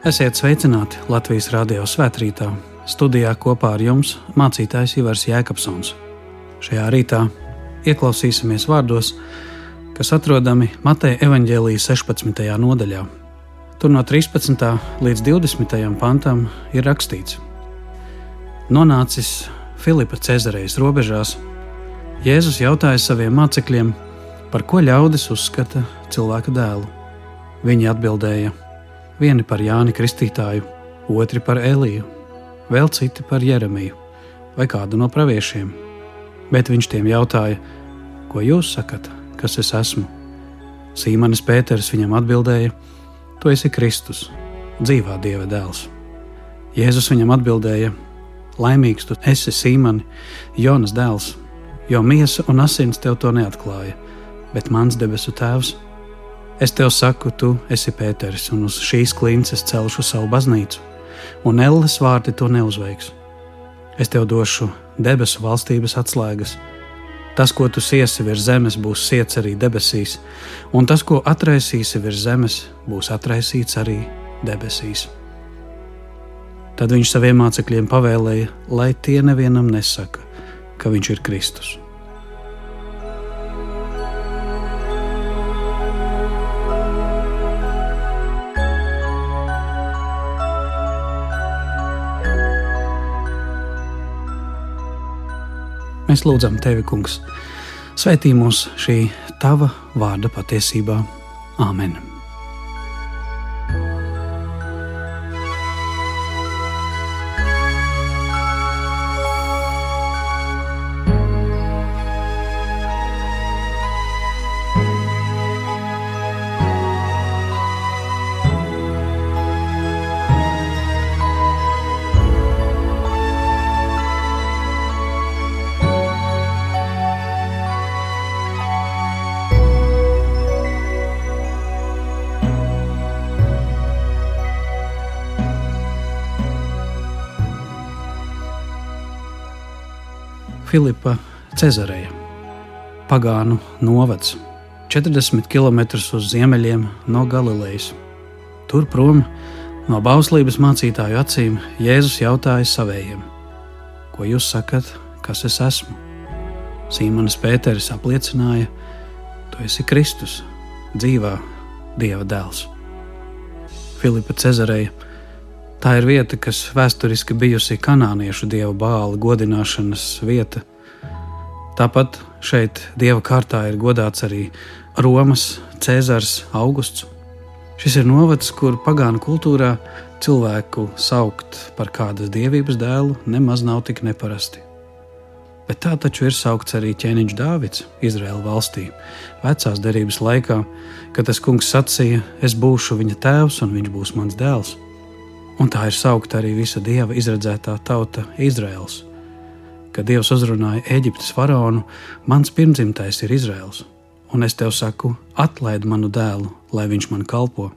Esiet sveicināti Latvijas Rādio svētkrītā. Studijā kopā ar jums mācītājs Ivars Jēkabsons. Šajā rītā ieklausīsimies vārdos, kas atrodami Mateja evaņģēlijas 16. nodaļā. Tur no 13. līdz 20. pantam ir rakstīts: Nonācis Filipa Cezarejas robežās, Jēzus jautāja saviem mācekļiem, par ko ļaudis uzskata cilvēka dēlu. Viņi atbildēja: Vieni par Jāni Kristītāju, otri par Eliju, vēl citi par Jeremiju vai kādu no praviešiem. Bet viņš tiem jautāja, ko jūs sakat, kas es esmu? Sīmanis Pēters viņam atbildēja: Tu esi Kristus, dzīvā Dieva dēls. Jēzus viņam atbildēja: Laimīgs tu esi Sīmani, Jonas dēls, jo miesa un asins tev to neatklāja, bet mans debesu tēvs Es tev saku, tu esi Pēters, un uz šīs klinces celšu savu baznīcu, un elles vārti to neuzveiks. Es tev došu debesu valstības atslēgas. Tas, ko tu siesi virs zemes, būs siets arī debesīs, un tas, ko atraisīsi virs zemes, būs atraisīts arī debesīs. Tad viņš saviem mācekļiem pavēlēja, lai tie nevienam nesaka, ka viņš ir Kristus. Mēs lūdzam tevi, Kungs, svētī mūs šī tava vārda patiesībā. Āmen! Filipa Cezareja, Pagānu novads, 40 km uz ziemeļiem no Galilejas. Tur prom no bauslības mācītāju acīm Jēzus jautāja savējiem: Ko jūs sakat, kas es esmu? Sīmanis Pēteris apliecināja: Tu esi Kristus, dzīvā Dieva dēls. Filipa Cezareja Tā ir vieta, kas vēsturiski bijusi kanāniešu dievu bāla godināšanas vieta. Tāpat šeit dieva kārtā ir godāts arī Romas Cēzars Augusts. Šis ir novads, kur pagānu kultūrā cilvēku saukt par kādas dievības dēlu nemaz nav tik neparasti. Bet tā taču ir saukts arī ķēniņš Dāvids Izraēla valstī, vecās derības laikā, kad tas kungs sacīja: Es būšu viņa tēvs un viņš būs mans dēls. Un tā ir saukta arī visa dieva izredzētā tauta Izraels. Kad Dievs uzrunāja Eģiptes faraonu, mans pirmdzimtais ir Izraels, un es tev saku, atlaid manu dēlu, lai viņš man kalpo.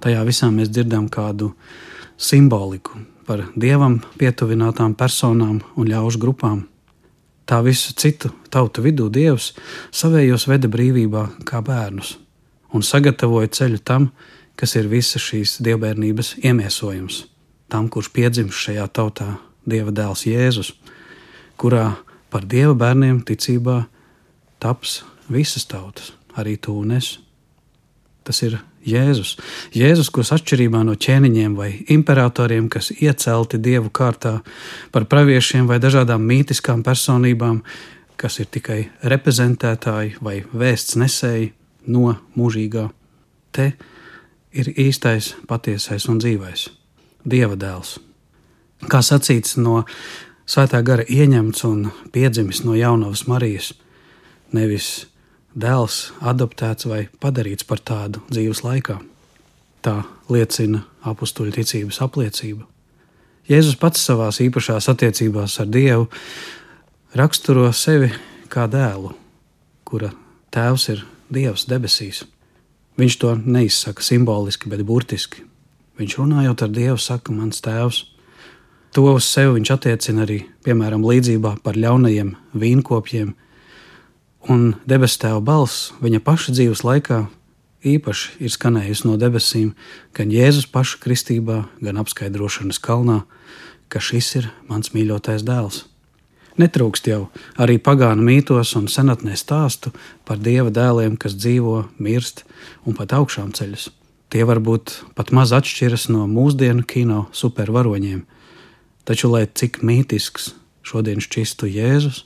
Tajā visā mēs dzirdam kādu simboliku par dievam pietuvinātām personām un ļaužu grupām. Tā visu citu tautu vidū Dievs savējos veda brīvībā kā bērnus un sagatavoja ceļu tam, kas ir visa šīs dievbijības iemiesojums, tam, kurš piedzimst šajā tautā, Dieva dēls Jēzus, kurā par Dieva bērniem ticībā taps visas tautas, arī tu un es. Tas ir Jēzus. Jēzus, kurš atšķirībā no ķēniņiem vai imperatoriem, kas iecelti dievu kārtā par praviešiem vai dažādām mītiskām personībām, kas ir tikai reprezentētāji vai vēsts nesēji no mūžīgā, te ir īstais, patiesais un dzīvais Dieva dēls. Kā sacīts no Svētā gara ieņemts un piedzimis no jaunavas Marijas, nevis dēls adoptēts vai padarīts par tādu dzīves laikā. Tā liecina apakstuļu ticības apliecība. Jēzus pats savā īpašās attiecībās ar Dievu raksturo sevi kā dēlu, kura tēvs ir Dievs debesīs. Viņš to neizsaka simboliski, bet burtiski. Viņš runājot ar Dievu, saka, mans tēvs. To uz sevi viņš attiecina arī, piemēram, līdzībā par ļaunajiem vīnkopiem, un debesu tēva balss viņa paša dzīves laikā īpaši ir skanējusi no debesīm, gan Jēzus paša kristībā, gan apskaidrošanas kalnā, ka šis ir mans mīļotais dēls. Netrūkst jau arī pagānu mītos un senatnē stāstu par dieva dēliem, kas dzīvo, mirst un pat augšām ceļas. Tie varbūt pat maz atšķiras no mūsdienu kino supervaroņiem, taču, lai cik mītisks šodien šķistu Jēzus,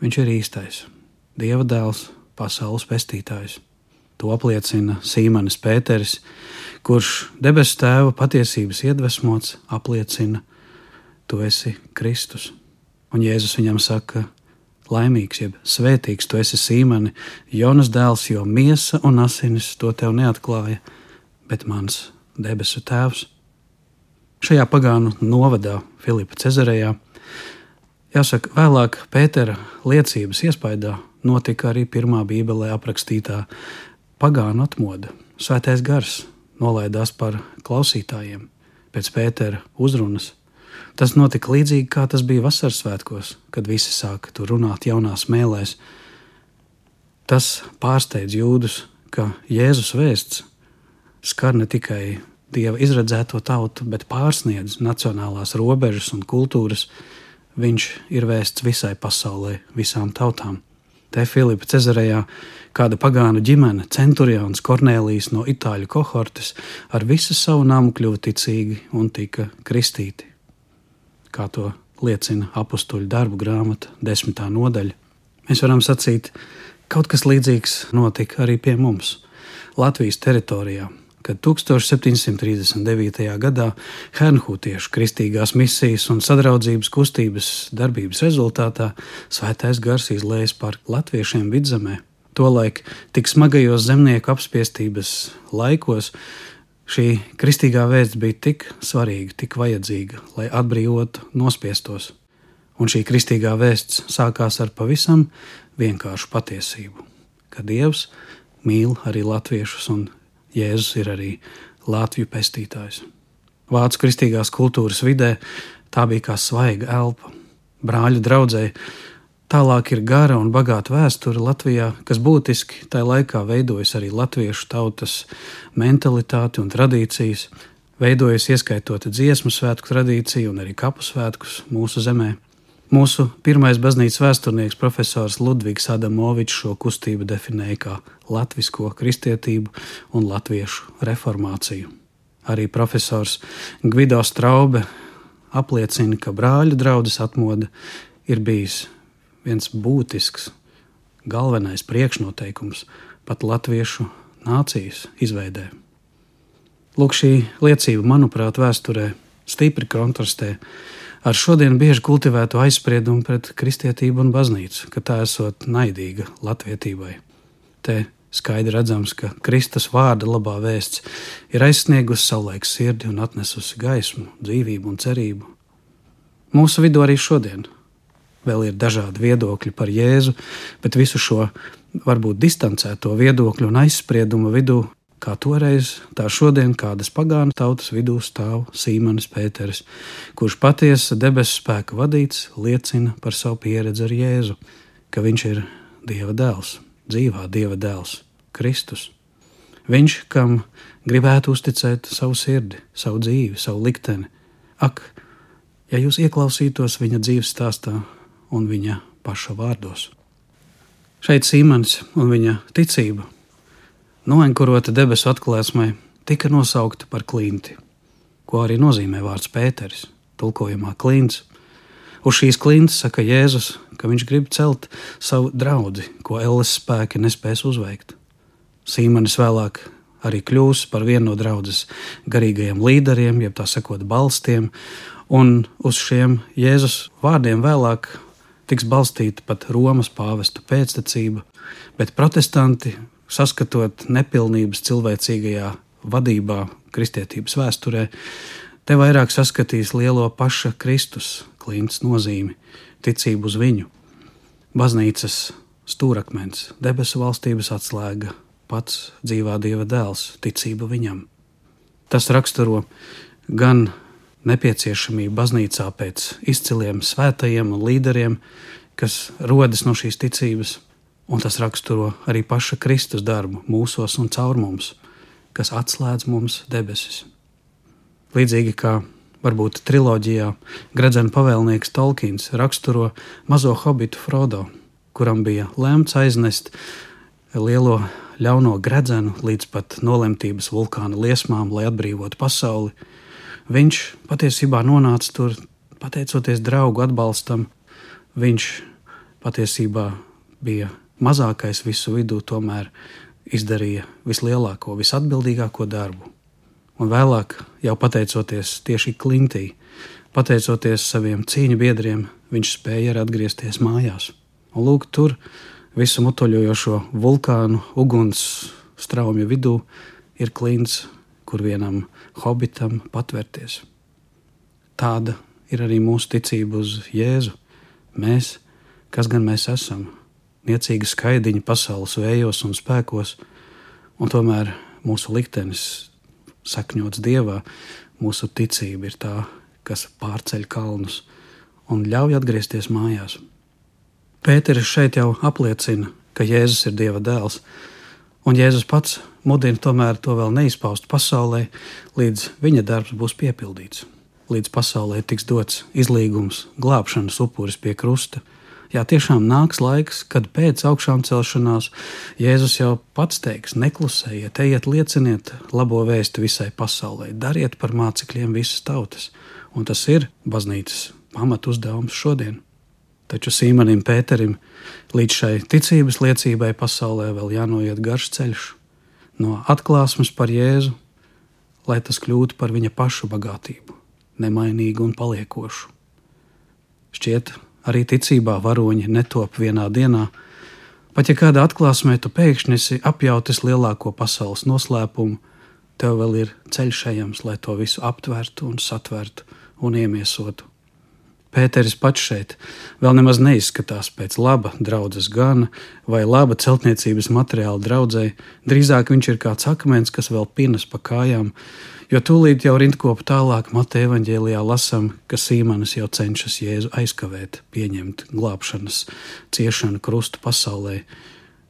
viņš ir īstais, dieva dēls, pasaules pestītājs. To apliecina Sīmanis Pēteris, kurš debesu tēva patiesības iedvesmots apliecina, tu esi Kristus. Un Jēzus viņam saka, laimīgs, jeb svētīgs, tu esi Sīmani, Jonas dēls, jo miesa un asinis to tev neatklāja, bet mans debesu tēvs. Šajā pagānu novadā, Filipa Cezarejā, jāsaka, vēlāk Pētera liecības iespaidā notika arī pirmā Bībelē aprakstītā pagānu atmoda, svētais gars nolaidās par klausītājiem pēc Pētera uzrunas. Tas notika līdzīgi kā tas bija vasaras svētkos, kad visi sāka tur runāt jaunās mēlēs. Tas pārsteidz jūdus, ka Jēzus vēsts skar ne tikai dieva izredzēto tautu, bet pārsniedz nacionālās robežas un kultūras. Viņš ir vēsts visai pasaulē, visām tautām. Te Filipa Cezarejā kāda pagānu ģimene, centurions Kornēlijs no itāļu kohortes, ar visu savu namu kļuva ticīgi un tika kristīti. Kā to liecina apakstuļu darbu grāmata, desmitā nodaļa. Mēs varam sacīt, kaut kas līdzīgs notika arī pie mums, Latvijas teritorijā kad 1739. gadā Hernhūtiešu kristīgās misijas un sadraudzības kustības darbības rezultātā svētais gars izlējas par latviešiem vidzemē. Tolaik tik smagajos zemnieku apspiestības laikos šī kristīgā vēsts bija tik svarīga, tik vajadzīga, lai atbrīvotu nospiestos. Un šī kristīgā vēsts sākās ar pavisam vienkāršu patiesību, ka Dievs mīl arī latviešus un Jēzus ir arī Latviju pestītājs. Vācu kristīgās kultūras vidē tā bija kā svaiga elpa. Brāļu draudzēji tālāk ir gara un bagāta vēsture Latvijā, kas būtiski tajā laikā veidojas arī latviešu tautas mentalitāte un tradīcijas, veidojas ieskaitot dziesmu svētku tradīciju un arī kapu svētkus mūsu zemē. Mūsu pirmais baznīcas vēsturnieks profesors Ludvigs Adamovičs šo kustību definēja kā latvisko kristietību un latviešu reformāciju. Arī profesors Gvido Straube apliecina, ka brāļu draudzes atmoda ir bijis viens būtisks, galvenais priekšnoteikums pat latviešu nācijas izveidē. Lūk, šī liecība, manuprāt, vēsturē stipri kontrastē ar šodien bieži kultivēto aizspriedumu pret kristietību un baznīcu, ka tā esot naidīga latvietībai. Te skaidri redzams, ka Kristus vārda labā vēsts ir aizsniegusi savulaik sirdi un atnesusi gaismu, dzīvību un cerību. Mūsu vidū arī šodien vēl ir dažādi viedokļi par Jēzu, bet visu šo varbūt distancēto viedokļu un aizspriedumu vidū Kā toreiz, tā šodien kādas pagānu tautas vidū stāv Sīmanis Pēters, kurš patiesa debesu spēka vadīts, liecina par savu pieredzi ar Jēzu, ka viņš ir Dieva dēls, dzīvā Dieva dēls, Kristus. Viņš, kam gribētu uzticēt savu sirdi, savu dzīvi, savu likteni. Ak, ja jūs ieklausītos viņa dzīves stāstā un viņa paša vārdos. Šeit Sīmanis un viņa ticība noenkurota debesu atklāsmē, tika nosaukta par klinti, ko arī nozīmē vārds Pēteris, tulkojumā klints. Uz šīs klints saka Jēzus, ka viņš grib celt savu draugu, ko Elles spēki nespēs uzveikt. Sīmanis vēlāk arī kļūs par vienu no draudzes garīgajiem līderiem, jeb tā sakot, balstiem, un uz šiem Jēzus vārdiem vēlāk tiks balstīta pat Romas pāvestu pēctecība, bet protestanti saskatot nepilnības cilvēcīgajā vadībā, kristietības vēsturē, te vairāk saskatīs lielo paša Kristus klints nozīmi, ticību uz viņu, baznīcas stūrakmens, debesu valstības atslēga, pats dzīvā dieva dēls, ticība viņam. Tas raksturo gan nepieciešamību baznīcā pēc izciliem svētajiem un līderiem, kas rodas no šīs ticības, un tas raksturo arī paša Kristus darbu mūsos un caur mums, kas atslēdz mums debesis. Līdzīgi kā varbūt triloģijā Gradzena pavēlnieks Tolkiens raksturo mazo hobitu Frodo, kuram bija lemts aiznest lielo ļauno gredzenu līdz pat nolemtības vulkāna liesmām, lai atbrīvotu pasauli. Viņš patiesībā nonāca tur pateicoties draugu atbalstam. Viņš patiesībā bija mazākais visu vidū, tomēr izdarīja vislielāko, visatbildīgāko darbu. Un vēlāk, jau pateicoties tieši Klintī, pateicoties saviem cīņu biedriem, viņš spēja arī atgriezties mājās. Un lūk, tur visu mutoļojošo vulkānu uguns straumju vidū ir klints, kur vienam hobitam patvērties. Tāda ir arī mūsu ticība uz Jēzu. Mēs, kas gan mēs esam, niecīgi skaidiņi pasaules vējos un spēkos, un tomēr mūsu liktenis sakņots Dievā, mūsu ticība ir tā, kas pārceļ kalnus un ļauj atgriezties mājās. Pēteris šeit jau apliecina, ka Jēzus ir Dieva dēls, un Jēzus pats mudina tomēr to vēl neizpaust pasaulē, līdz viņa darbs būs piepildīts, līdz pasaulē tiks dots izlīgums, glābšanas upuris pie krusta. Jā, tiešām nāks laiks, kad pēc augšām celšanās Jēzus jau pats teiks: neklusējiet, ejiet, lieciniet labo vēstu visai pasaulē, dariet par mācekļiem visas tautas. Un tas ir baznīcas pamat uzdevums šodien. Taču Sīmanim Pēterim līdz šai ticības liecībai pasaulē vēl jānoiet garš ceļš no atklāsmes par Jēzu, lai tas kļūtu par viņa pašu bagātību, nemainīgu un paliekošu. Šķiet, arī ticībā varoņi netop vienā dienā, pat ja kādā atklāsmē tu pēkšņi esi apjautis lielāko pasaules noslēpumu, tev vēl ir ceļš ejams, lai to visu aptvertu un satvertu un iemiesotu. Pēteris pats šeit vēl nemaz neizskatās pēc laba draudzes gana vai laba celtniecības materiāla draudzēji. Drīzāk viņš ir kāds akmens, kas vēl pinas pa kājām, jo tūlīt jau rindkopu tālāk Mateja evaņģēlijā lasam, ka Sīmanis jau cenšas Jēzu aizkavēt, pieņemt glābšanas, ciešanu krustu pasaulē.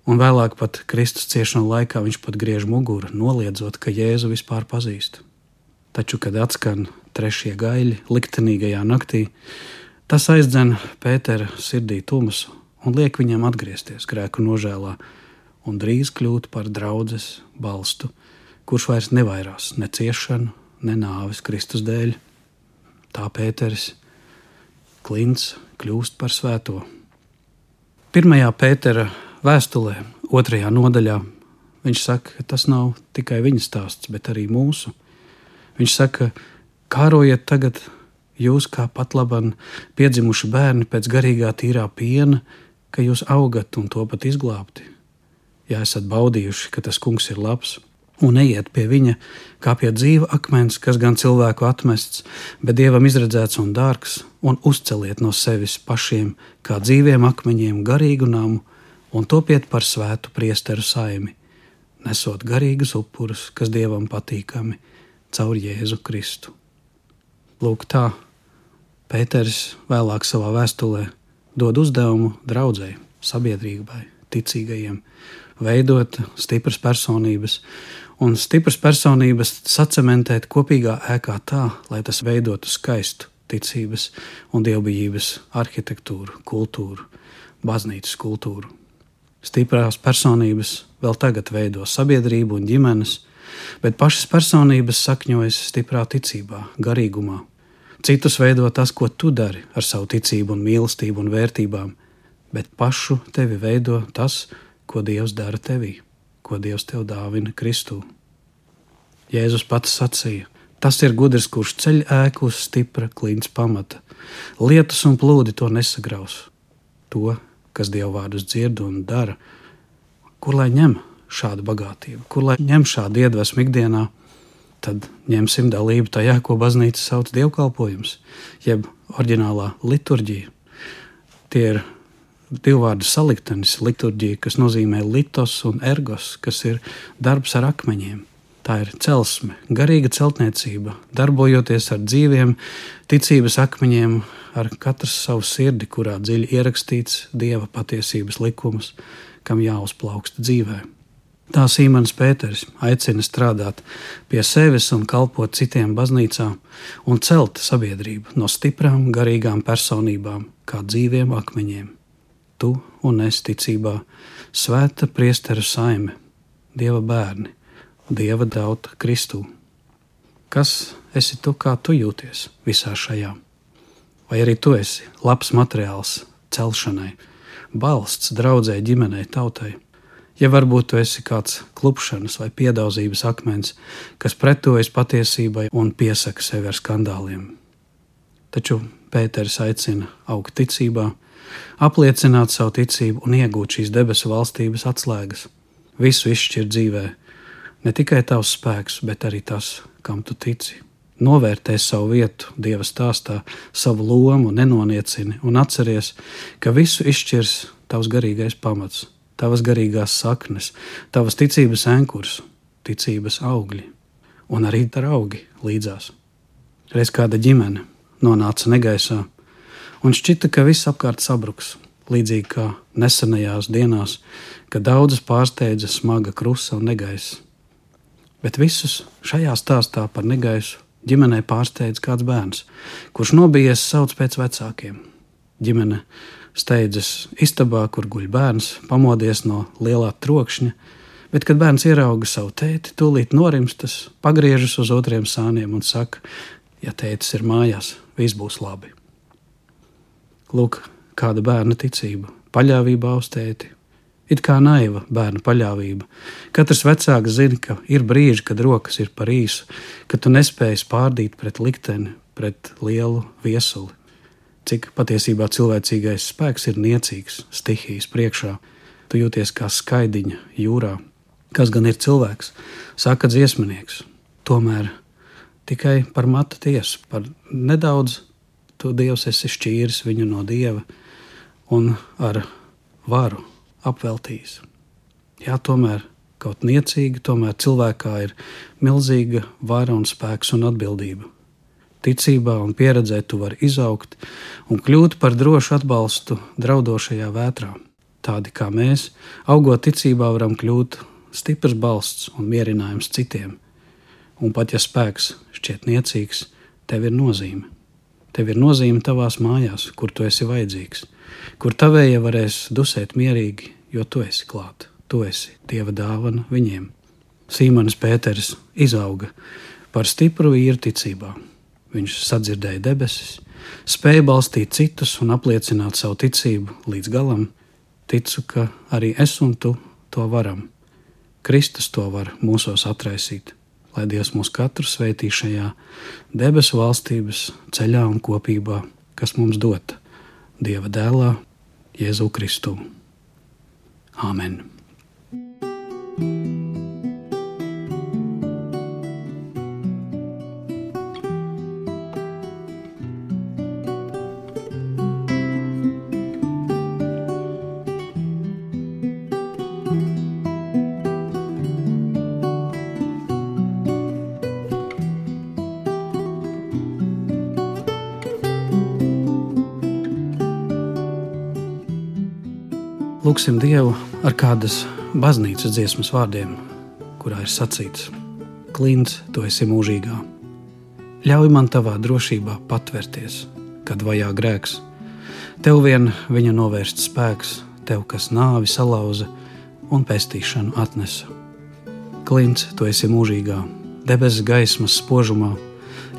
Un vēlāk pat Kristus ciešanu laikā viņš pat griež muguru, noliedzot, ka Jēzu vispār pazīst. Taču, kad atskan trešie gaļi liktenīgajā naktī, tas aizdzen Pētera sirdī tumsu un liek viņam atgriezties grēku nožēlā un drīz kļūt par draudzes balstu, kurš vairs nevairās ne ciešanu, ne nāves Kristus dēļ. Tā Pēteris klints kļūst par svēto. Pirmajā Pētera vēstulē, otrajā nodaļā, viņš saka, ka tas nav tikai viņa stāsts, bet arī mūsu. Viņš saka, kārojiet tagad jūs kā pat labam piedzimuši bērni pēc garīgā tīrā piena, ka jūs augat un to pat izglābti. Ja esat baudījuši, ka tas kungs ir labs, un ejiet pie viņa kā pie dzīva akmens, kas gan cilvēku atmests, bet dievam izredzēts un dārgs, un uzceliet no sevis pašiem kā dzīviem akmeņiem garīgu namu un topiet par svētu priesteru saimi, nesot garīgus upurus, kas dievam patīkami caur Jēzu Kristu. Lūk, tā Pēters vēlāk savā vēstulē dod uzdevumu draudzēji, sabiedrībai, ticīgajiem, veidot stipras personības, un stipras personības sacementēt kopīgā ēkā tā, lai tas veidotu skaistu ticības un dievbijības arhitektūru, kultūru, baznīcas kultūru. Stiprās personības vēl tagad veido sabiedrību un ģimenes, bet pašas personības sakņojas stiprā ticībā, garīgumā. Citus veido tas, ko tu dari ar savu ticību, un mīlestību un vērtībām, bet pašu tevi veido tas, ko Dievs dara tevī, ko Dievs tev dāvina Kristū. Jēzus pats sacīja: Tas ir gudrs, kurš ceļ ēku uz stipra klints pamata. Lietus un plūdi to nesagraus. To, kas Dieva vārdus dzird un dara, kur lai ņem šādu bagātību, kur lai ņem šādu iedvesmu ikdienā, tad ņemsim dalību tajā, ko baznīca sauc par dievkalpojums, jeb oriģinālā liturģija. Tie ir divu vārdu saliktenis, liturģija, kas nozīmē litos un ergos, kas ir darbs ar akmeņiem. Tā ir celsme, garīga celtniecība, darbojoties ar dzīviem, ticības akmeņiem, ar katru savu sirdi, kurā dziļi ierakstīts dieva patiesības likums, kam jāuzplaukst dzīvē. Tā Sīmanis Pēters aicina strādāt pie sevis un kalpot citiem baznīcā un celt sabiedrību no stiprām, garīgām personībām, kā dzīviem akmeņiem. Tu un es ticībā, svēta priesteru saime, dieva bērni, dieva tauta Kristū. Kas esi tu, kā tu jūties visā šajā? Vai arī tu esi labs materiāls celšanai, balsts draudzē, ģimenei, tautai? Ja varbūt tu esi kāds klupšanas vai piedāvājības akmens, kas pretojas patiesībai un piesaka sevi ar skandāliem. Taču Pēters aicina augt ticībā, apliecināt savu ticību un iegūt šīs debesu valstības atslēgas. Visu izšķirt dzīvē, ne tikai tavs spēks, bet arī tas, kam tu tici. Novērtē savu vietu Dieva stāstā, savu lomu, nenoniecini un atceries, ka visu izšķirs tavs garīgais pamats tavas garīgās saknes, tavas ticības ankurs, ticības augļi un arī draugi līdzās. Reiz kāda ģimene nonāca negaisā, un šķita, ka viss apkārt sabruks, līdzīgi kā nesenajās dienās, kad daudzas pārsteidza smaga krusta un negaisa. Bet visus šajā stāstā par negaisu ģimenei pārsteidz kāds bērns, kurš nobijies sauc pēc vecākiem. Ģimene steidzas istabā, kur guļ bērns, pamodies no lielā trokšņa, bet, kad bērns ierauga savu tēti, tūlīt norimstas, pagriežas uz otriem sāniem un saka, ja tētis ir mājās, viss būs labi. Lūk, kāda bērna ticība, paļāvība uz tēti. It kā naiva bērna paļāvība. Katrs vecāks zina, ka ir brīži, kad rokas ir par īsu, ka tu nespēji pārdīt pret likteni, pret lielu viesuli cik patiesībā cilvēcīgais spēks ir niecīgs stihijas priekšā. Tu jūties kā skaidiņa jūrā. Kas gan ir cilvēks? Saka dziesminieks. Tomēr tikai par matu tiesu, par nedaudz tu Dievs esi šķīris viņu no Dieva un ar varu apveltījis. Jā, tomēr kaut niecīgi, tomēr cilvēkā ir milzīga vara un spēks un atbildība ticībā un pieredzē tu vari izaugt un kļūt par drošu atbalstu draudošajā vētrā. Tādi kā mēs, augot ticībā, varam kļūt stiprs balsts un mierinājums citiem. Un pat ja spēks šķiet niecīgs, tev ir nozīme. Tev ir nozīme tavās mājās, kur tu esi vajadzīgs, kur tavējie varēs dusēt mierīgi, jo tu esi klāt, tu esi dieva dāvana viņiem. Sīmanis Pēters izauga par stipru vīru ticībā, Viņš sadzirdēja debesis, spēja balstīt citus un apliecināt savu ticību līdz galam. Ticu, ka arī es un tu to varam. Kristus to var mūsos atraisīt, lai Dievs mūs katru sveitī šajā debesu valstības ceļā un kopībā, kas mums dota Dieva dēlā, Jēzu Kristu. Āmen! thank you Lūksim Dievu ar kādas baznīcas dziesmas vārdiem, kurā ir sacīts: Klints, tu esi mūžīgā. Ļauj man tavā drošībā patvērties, kad vajā grēks. Tev vien viņa novērst spēks, tev kas nāvi salauza un pestīšanu atnesa. Klints, tu esi mūžīgā, debesu gaismas spožumā,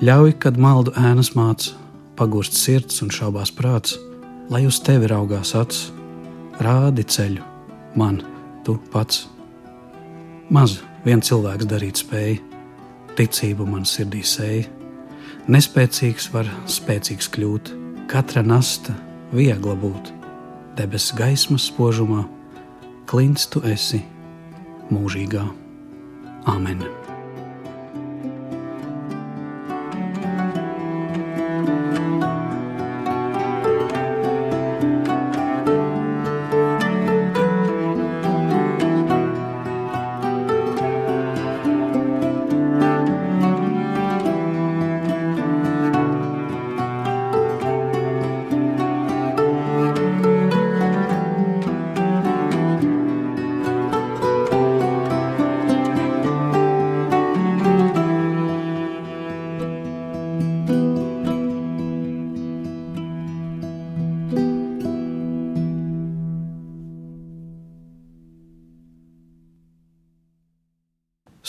ļauj, kad maldu ēnas māca, pagurst sirds un šaubās prāts, lai uz tevi raugās acis rādi ceļu, man, tu pats. Maz viens cilvēks darīt spēja, ticību man sirdī sēja. Nespēcīgs var spēcīgs kļūt, katra nasta viegla būt. Debesu gaismas spožumā, klints tu esi mūžīgā. Āmen!